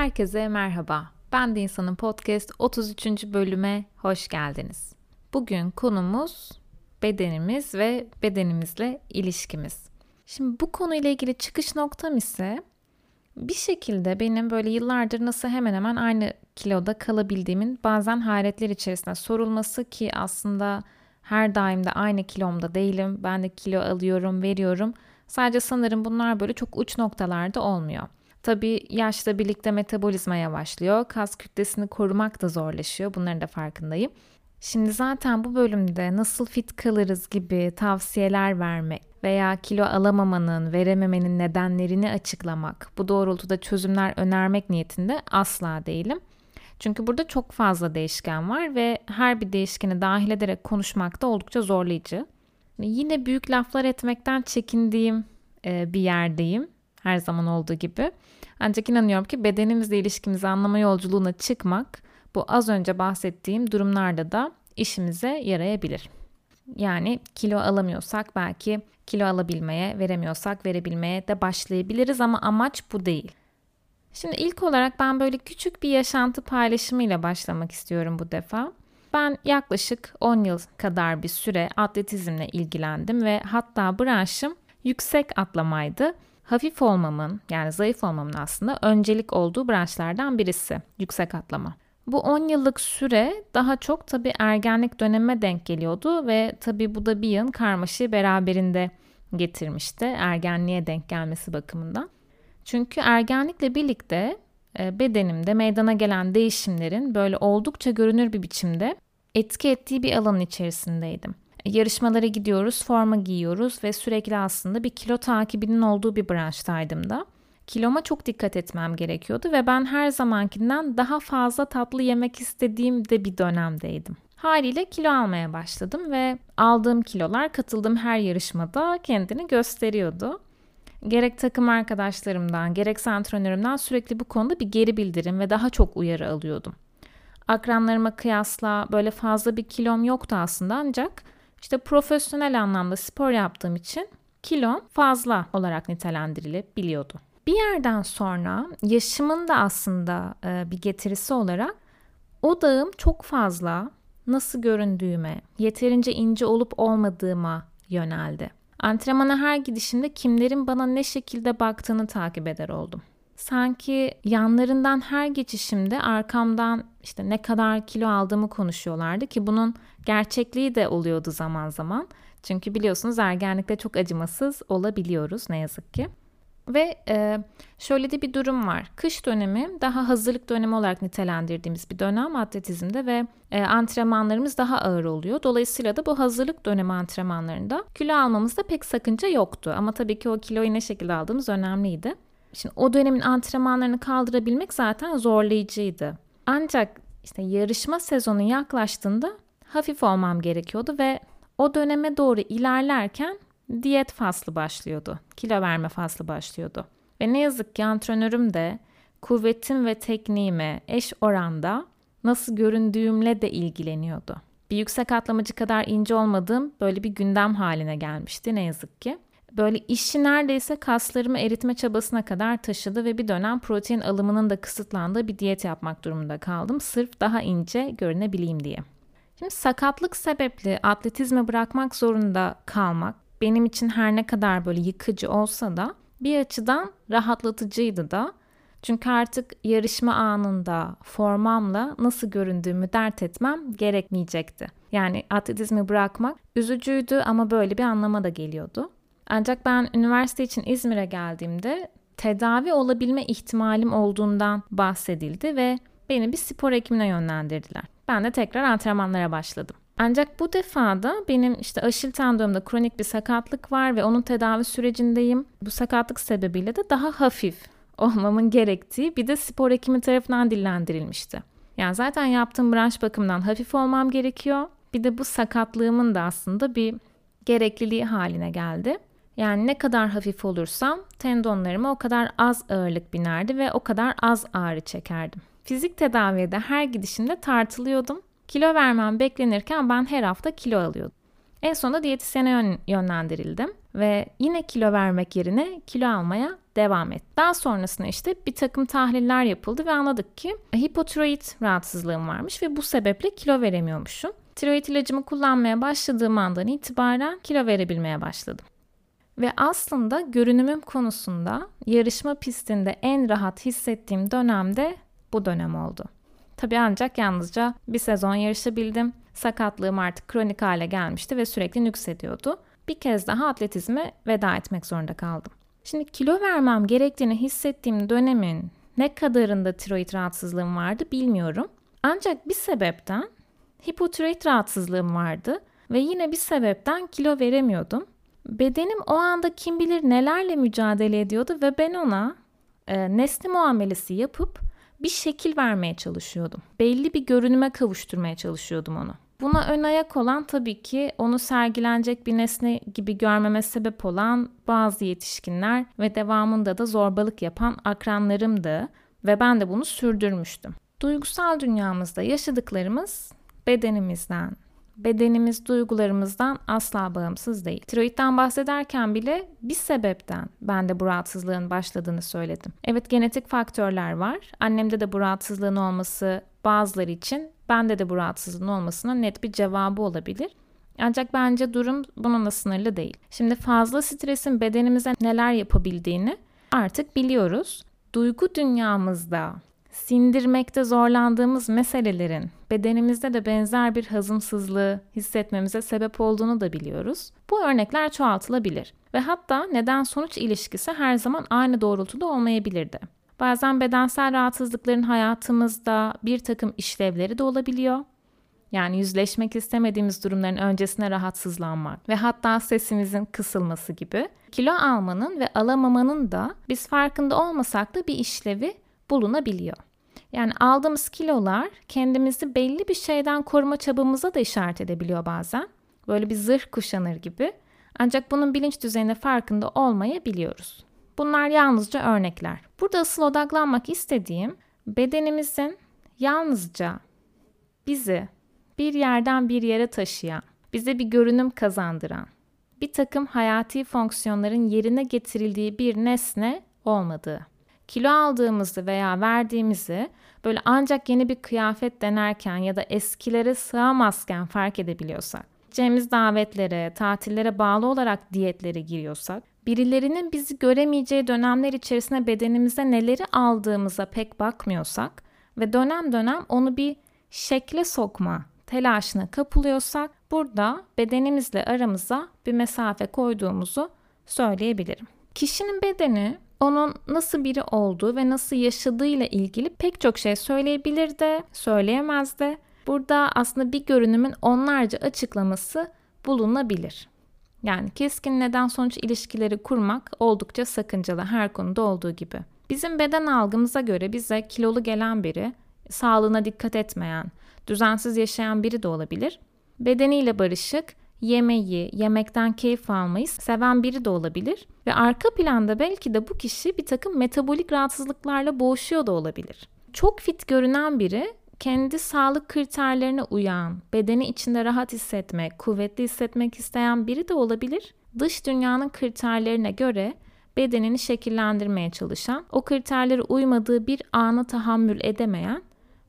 Herkese merhaba. Ben de İnsanın Podcast 33. bölüme hoş geldiniz. Bugün konumuz bedenimiz ve bedenimizle ilişkimiz. Şimdi bu konuyla ilgili çıkış noktam ise bir şekilde benim böyle yıllardır nasıl hemen hemen aynı kiloda kalabildiğimin bazen hayretler içerisinde sorulması ki aslında her daim de aynı kilomda değilim. Ben de kilo alıyorum, veriyorum. Sadece sanırım bunlar böyle çok uç noktalarda olmuyor. Tabii yaşla birlikte metabolizma yavaşlıyor. Kas kütlesini korumak da zorlaşıyor. Bunların da farkındayım. Şimdi zaten bu bölümde nasıl fit kalırız gibi tavsiyeler vermek veya kilo alamamanın, verememenin nedenlerini açıklamak, bu doğrultuda çözümler önermek niyetinde asla değilim. Çünkü burada çok fazla değişken var ve her bir değişkeni dahil ederek konuşmak da oldukça zorlayıcı. Yine büyük laflar etmekten çekindiğim e, bir yerdeyim her zaman olduğu gibi. Ancak inanıyorum ki bedenimizle ilişkimizi anlama yolculuğuna çıkmak bu az önce bahsettiğim durumlarda da işimize yarayabilir. Yani kilo alamıyorsak belki kilo alabilmeye, veremiyorsak verebilmeye de başlayabiliriz ama amaç bu değil. Şimdi ilk olarak ben böyle küçük bir yaşantı paylaşımıyla başlamak istiyorum bu defa. Ben yaklaşık 10 yıl kadar bir süre atletizmle ilgilendim ve hatta branşım yüksek atlamaydı. Hafif olmamın yani zayıf olmamın aslında öncelik olduğu branşlardan birisi yüksek atlama. Bu 10 yıllık süre daha çok tabii ergenlik dönemime denk geliyordu ve tabii bu da bir yığın karmaşayı beraberinde getirmişti ergenliğe denk gelmesi bakımından. Çünkü ergenlikle birlikte e, bedenimde meydana gelen değişimlerin böyle oldukça görünür bir biçimde etki ettiği bir alanın içerisindeydim. Yarışmalara gidiyoruz, forma giyiyoruz ve sürekli aslında bir kilo takibinin olduğu bir branştaydım da. Kiloma çok dikkat etmem gerekiyordu ve ben her zamankinden daha fazla tatlı yemek istediğim de bir dönemdeydim. Haliyle kilo almaya başladım ve aldığım kilolar katıldığım her yarışmada kendini gösteriyordu. Gerek takım arkadaşlarımdan, gerek antrenörümden sürekli bu konuda bir geri bildirim ve daha çok uyarı alıyordum. Akranlarıma kıyasla böyle fazla bir kilom yoktu aslında ancak işte profesyonel anlamda spor yaptığım için kilom fazla olarak nitelendirilebiliyordu. Bir yerden sonra yaşımın da aslında e, bir getirisi olarak odağım çok fazla nasıl göründüğüme, yeterince ince olup olmadığıma yöneldi. Antrenmana her gidişimde kimlerin bana ne şekilde baktığını takip eder oldum. Sanki yanlarından her geçişimde arkamdan işte ne kadar kilo aldığımı konuşuyorlardı ki bunun gerçekliği de oluyordu zaman zaman. Çünkü biliyorsunuz ergenlikte çok acımasız olabiliyoruz ne yazık ki. Ve e, şöyle de bir durum var. Kış dönemi daha hazırlık dönemi olarak nitelendirdiğimiz bir dönem atletizmde ve e, antrenmanlarımız daha ağır oluyor. Dolayısıyla da bu hazırlık dönemi antrenmanlarında kilo almamızda pek sakınca yoktu. Ama tabii ki o kiloyu ne şekilde aldığımız önemliydi. Şimdi o dönemin antrenmanlarını kaldırabilmek zaten zorlayıcıydı. Ancak işte yarışma sezonu yaklaştığında hafif olmam gerekiyordu ve o döneme doğru ilerlerken diyet faslı başlıyordu. Kilo verme faslı başlıyordu. Ve ne yazık ki antrenörüm de kuvvetim ve tekniğime eş oranda nasıl göründüğümle de ilgileniyordu. Bir yüksek atlamacı kadar ince olmadığım böyle bir gündem haline gelmişti ne yazık ki. Böyle işi neredeyse kaslarımı eritme çabasına kadar taşıdı ve bir dönem protein alımının da kısıtlandığı bir diyet yapmak durumunda kaldım. Sırf daha ince görünebileyim diye. Şimdi sakatlık sebepli atletizmi bırakmak zorunda kalmak benim için her ne kadar böyle yıkıcı olsa da bir açıdan rahatlatıcıydı da. Çünkü artık yarışma anında formamla nasıl göründüğümü dert etmem gerekmeyecekti. Yani atletizmi bırakmak üzücüydü ama böyle bir anlama da geliyordu. Ancak ben üniversite için İzmir'e geldiğimde tedavi olabilme ihtimalim olduğundan bahsedildi ve beni bir spor hekimine yönlendirdiler. Ben de tekrar antrenmanlara başladım. Ancak bu defada benim işte aşil tendonumda kronik bir sakatlık var ve onun tedavi sürecindeyim. Bu sakatlık sebebiyle de daha hafif olmamın gerektiği bir de spor hekimi tarafından dillendirilmişti. Yani zaten yaptığım branş bakımından hafif olmam gerekiyor. Bir de bu sakatlığımın da aslında bir gerekliliği haline geldi. Yani ne kadar hafif olursam tendonlarıma o kadar az ağırlık binerdi ve o kadar az ağrı çekerdim. Fizik tedaviye her gidişimde tartılıyordum. Kilo vermem beklenirken ben her hafta kilo alıyordum. En sonunda diyetisyene yönlendirildim ve yine kilo vermek yerine kilo almaya devam etti. Daha sonrasında işte bir takım tahliller yapıldı ve anladık ki hipotiroid rahatsızlığım varmış ve bu sebeple kilo veremiyormuşum. Tiroid ilacımı kullanmaya başladığım andan itibaren kilo verebilmeye başladım. Ve aslında görünümüm konusunda yarışma pistinde en rahat hissettiğim dönemde bu dönem oldu. Tabii ancak yalnızca bir sezon yarışabildim. Sakatlığım artık kronik hale gelmişti ve sürekli nüksediyordu. Bir kez daha atletizme veda etmek zorunda kaldım. Şimdi kilo vermem gerektiğini hissettiğim dönemin ne kadarında tiroid rahatsızlığım vardı bilmiyorum. Ancak bir sebepten hipotiroid rahatsızlığım vardı ve yine bir sebepten kilo veremiyordum. Bedenim o anda kim bilir nelerle mücadele ediyordu ve ben ona e, nesne muamelesi yapıp bir şekil vermeye çalışıyordum. Belli bir görünüme kavuşturmaya çalışıyordum onu. Buna ön ayak olan tabii ki onu sergilenecek bir nesne gibi görmeme sebep olan bazı yetişkinler ve devamında da zorbalık yapan akranlarımdı ve ben de bunu sürdürmüştüm. Duygusal dünyamızda yaşadıklarımız bedenimizden, bedenimiz duygularımızdan asla bağımsız değil. Tiroidden bahsederken bile bir sebepten ben de bu rahatsızlığın başladığını söyledim. Evet genetik faktörler var. Annemde de bu rahatsızlığın olması bazıları için bende de bu rahatsızlığın olmasına net bir cevabı olabilir. Ancak bence durum bununla sınırlı değil. Şimdi fazla stresin bedenimize neler yapabildiğini artık biliyoruz. Duygu dünyamızda sindirmekte zorlandığımız meselelerin bedenimizde de benzer bir hazımsızlığı hissetmemize sebep olduğunu da biliyoruz. Bu örnekler çoğaltılabilir ve hatta neden sonuç ilişkisi her zaman aynı doğrultuda olmayabilirdi. Bazen bedensel rahatsızlıkların hayatımızda bir takım işlevleri de olabiliyor. Yani yüzleşmek istemediğimiz durumların öncesine rahatsızlanmak ve hatta sesimizin kısılması gibi. Kilo almanın ve alamamanın da biz farkında olmasak da bir işlevi bulunabiliyor. Yani aldığımız kilolar kendimizi belli bir şeyden koruma çabamıza da işaret edebiliyor bazen. Böyle bir zırh kuşanır gibi. Ancak bunun bilinç düzeyinde farkında olmayabiliyoruz. Bunlar yalnızca örnekler. Burada asıl odaklanmak istediğim bedenimizin yalnızca bizi bir yerden bir yere taşıyan, bize bir görünüm kazandıran, bir takım hayati fonksiyonların yerine getirildiği bir nesne olmadığı kilo aldığımızı veya verdiğimizi böyle ancak yeni bir kıyafet denerken ya da eskilere sığamazken fark edebiliyorsak, gideceğimiz davetlere, tatillere bağlı olarak diyetlere giriyorsak, birilerinin bizi göremeyeceği dönemler içerisinde bedenimize neleri aldığımıza pek bakmıyorsak ve dönem dönem onu bir şekle sokma telaşına kapılıyorsak burada bedenimizle aramıza bir mesafe koyduğumuzu söyleyebilirim. Kişinin bedeni onun nasıl biri olduğu ve nasıl yaşadığıyla ilgili pek çok şey söyleyebilir de, söyleyemez de. Burada aslında bir görünümün onlarca açıklaması bulunabilir. Yani keskin neden sonuç ilişkileri kurmak oldukça sakıncalı her konuda olduğu gibi. Bizim beden algımıza göre bize kilolu gelen biri, sağlığına dikkat etmeyen, düzensiz yaşayan biri de olabilir. Bedeniyle barışık, yemeği, yemekten keyif almayı seven biri de olabilir. Ve arka planda belki de bu kişi bir takım metabolik rahatsızlıklarla boğuşuyor da olabilir. Çok fit görünen biri kendi sağlık kriterlerine uyan, bedeni içinde rahat hissetmek, kuvvetli hissetmek isteyen biri de olabilir. Dış dünyanın kriterlerine göre bedenini şekillendirmeye çalışan, o kriterlere uymadığı bir ana tahammül edemeyen,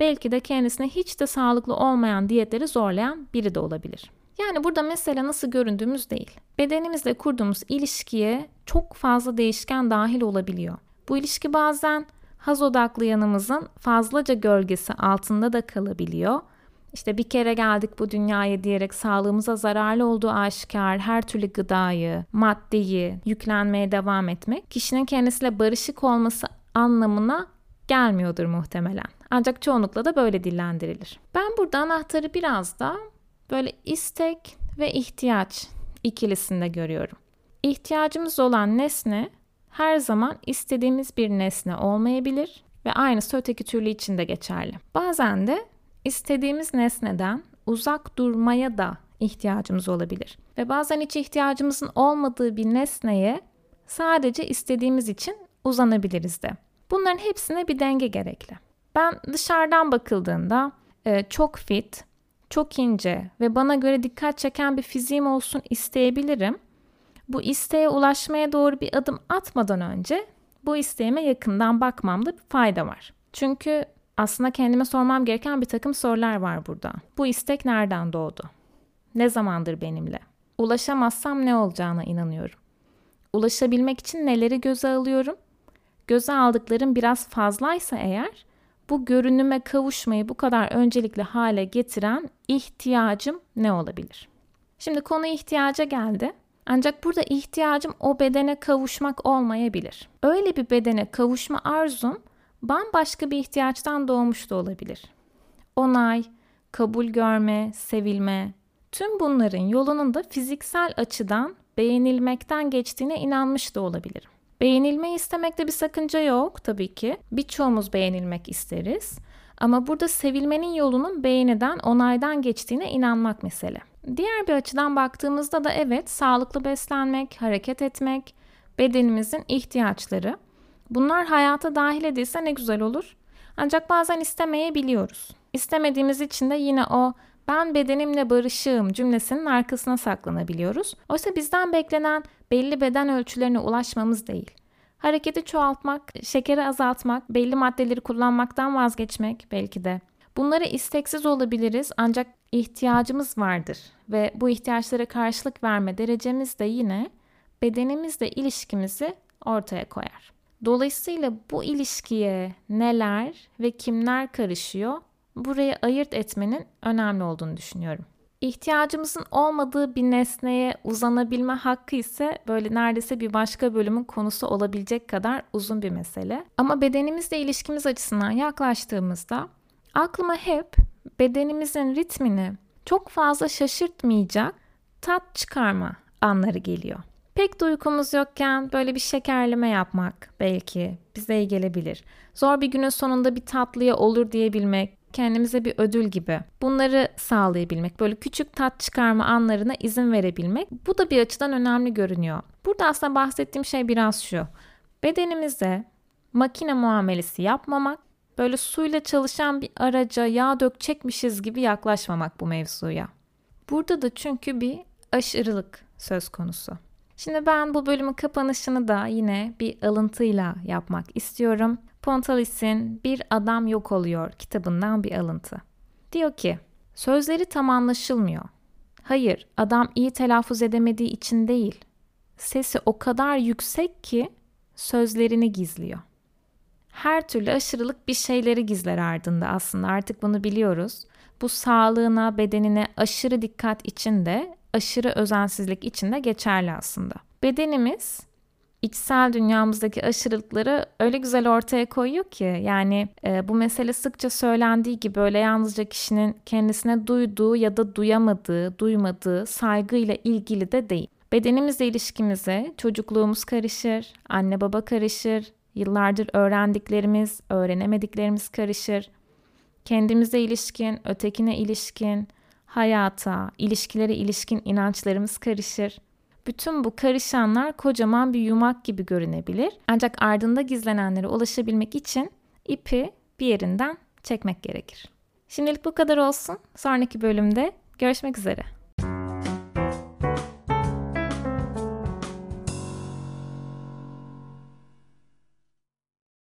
belki de kendisine hiç de sağlıklı olmayan diyetleri zorlayan biri de olabilir. Yani burada mesele nasıl göründüğümüz değil. Bedenimizle kurduğumuz ilişkiye çok fazla değişken dahil olabiliyor. Bu ilişki bazen haz odaklı yanımızın fazlaca gölgesi altında da kalabiliyor. İşte bir kere geldik bu dünyaya diyerek sağlığımıza zararlı olduğu aşikar her türlü gıdayı, maddeyi yüklenmeye devam etmek kişinin kendisiyle barışık olması anlamına gelmiyordur muhtemelen. Ancak çoğunlukla da böyle dillendirilir. Ben burada anahtarı biraz da böyle istek ve ihtiyaç ikilisinde görüyorum. İhtiyacımız olan nesne her zaman istediğimiz bir nesne olmayabilir ve aynısı öteki türlü için de geçerli. Bazen de istediğimiz nesneden uzak durmaya da ihtiyacımız olabilir. Ve bazen hiç ihtiyacımızın olmadığı bir nesneye sadece istediğimiz için uzanabiliriz de. Bunların hepsine bir denge gerekli. Ben dışarıdan bakıldığında çok fit, çok ince ve bana göre dikkat çeken bir fiziğim olsun isteyebilirim. Bu isteğe ulaşmaya doğru bir adım atmadan önce bu isteğime yakından bakmamda bir fayda var. Çünkü aslında kendime sormam gereken bir takım sorular var burada. Bu istek nereden doğdu? Ne zamandır benimle? Ulaşamazsam ne olacağına inanıyorum. Ulaşabilmek için neleri göze alıyorum? Göze aldıklarım biraz fazlaysa eğer bu görünüme kavuşmayı bu kadar öncelikli hale getiren ihtiyacım ne olabilir? Şimdi konu ihtiyaca geldi. Ancak burada ihtiyacım o bedene kavuşmak olmayabilir. Öyle bir bedene kavuşma arzum bambaşka bir ihtiyaçtan doğmuş da olabilir. Onay, kabul görme, sevilme, tüm bunların yolunun da fiziksel açıdan beğenilmekten geçtiğine inanmış da olabilirim. Beğenilmeyi istemekte bir sakınca yok tabii ki. Birçoğumuz beğenilmek isteriz. Ama burada sevilmenin yolunun beğeniden, onaydan geçtiğine inanmak mesele. Diğer bir açıdan baktığımızda da evet, sağlıklı beslenmek, hareket etmek, bedenimizin ihtiyaçları. Bunlar hayata dahil edilse ne güzel olur. Ancak bazen istemeyebiliyoruz. İstemediğimiz için de yine o ben bedenimle barışığım cümlesinin arkasına saklanabiliyoruz. Oysa bizden beklenen belli beden ölçülerine ulaşmamız değil. Hareketi çoğaltmak, şekeri azaltmak, belli maddeleri kullanmaktan vazgeçmek belki de. Bunları isteksiz olabiliriz ancak ihtiyacımız vardır ve bu ihtiyaçlara karşılık verme derecemiz de yine bedenimizle ilişkimizi ortaya koyar. Dolayısıyla bu ilişkiye neler ve kimler karışıyor burayı ayırt etmenin önemli olduğunu düşünüyorum. İhtiyacımızın olmadığı bir nesneye uzanabilme hakkı ise böyle neredeyse bir başka bölümün konusu olabilecek kadar uzun bir mesele. Ama bedenimizle ilişkimiz açısından yaklaştığımızda aklıma hep bedenimizin ritmini çok fazla şaşırtmayacak tat çıkarma anları geliyor. Pek de uykumuz yokken böyle bir şekerleme yapmak belki bize iyi gelebilir. Zor bir günün sonunda bir tatlıya olur diyebilmek, kendimize bir ödül gibi. Bunları sağlayabilmek, böyle küçük tat çıkarma anlarına izin verebilmek bu da bir açıdan önemli görünüyor. Burada aslında bahsettiğim şey biraz şu. Bedenimize makine muamelesi yapmamak, böyle suyla çalışan bir araca yağ dökecekmişiz gibi yaklaşmamak bu mevzuya. Burada da çünkü bir aşırılık söz konusu. Şimdi ben bu bölümün kapanışını da yine bir alıntıyla yapmak istiyorum. Pontalis'in Bir Adam Yok Oluyor kitabından bir alıntı. Diyor ki, sözleri tam anlaşılmıyor. Hayır, adam iyi telaffuz edemediği için değil. Sesi o kadar yüksek ki sözlerini gizliyor. Her türlü aşırılık bir şeyleri gizler ardında aslında artık bunu biliyoruz. Bu sağlığına, bedenine aşırı dikkat için de, aşırı özensizlik için de geçerli aslında. Bedenimiz içsel dünyamızdaki aşırılıkları öyle güzel ortaya koyuyor ki yani e, bu mesele sıkça söylendiği gibi öyle yalnızca kişinin kendisine duyduğu ya da duyamadığı, duymadığı saygıyla ilgili de değil. Bedenimizle ilişkimize çocukluğumuz karışır, anne baba karışır, yıllardır öğrendiklerimiz, öğrenemediklerimiz karışır. Kendimize ilişkin, ötekine ilişkin, hayata, ilişkilere ilişkin inançlarımız karışır. Bütün bu karışanlar kocaman bir yumak gibi görünebilir. Ancak ardında gizlenenlere ulaşabilmek için ipi bir yerinden çekmek gerekir. Şimdilik bu kadar olsun. Sonraki bölümde görüşmek üzere.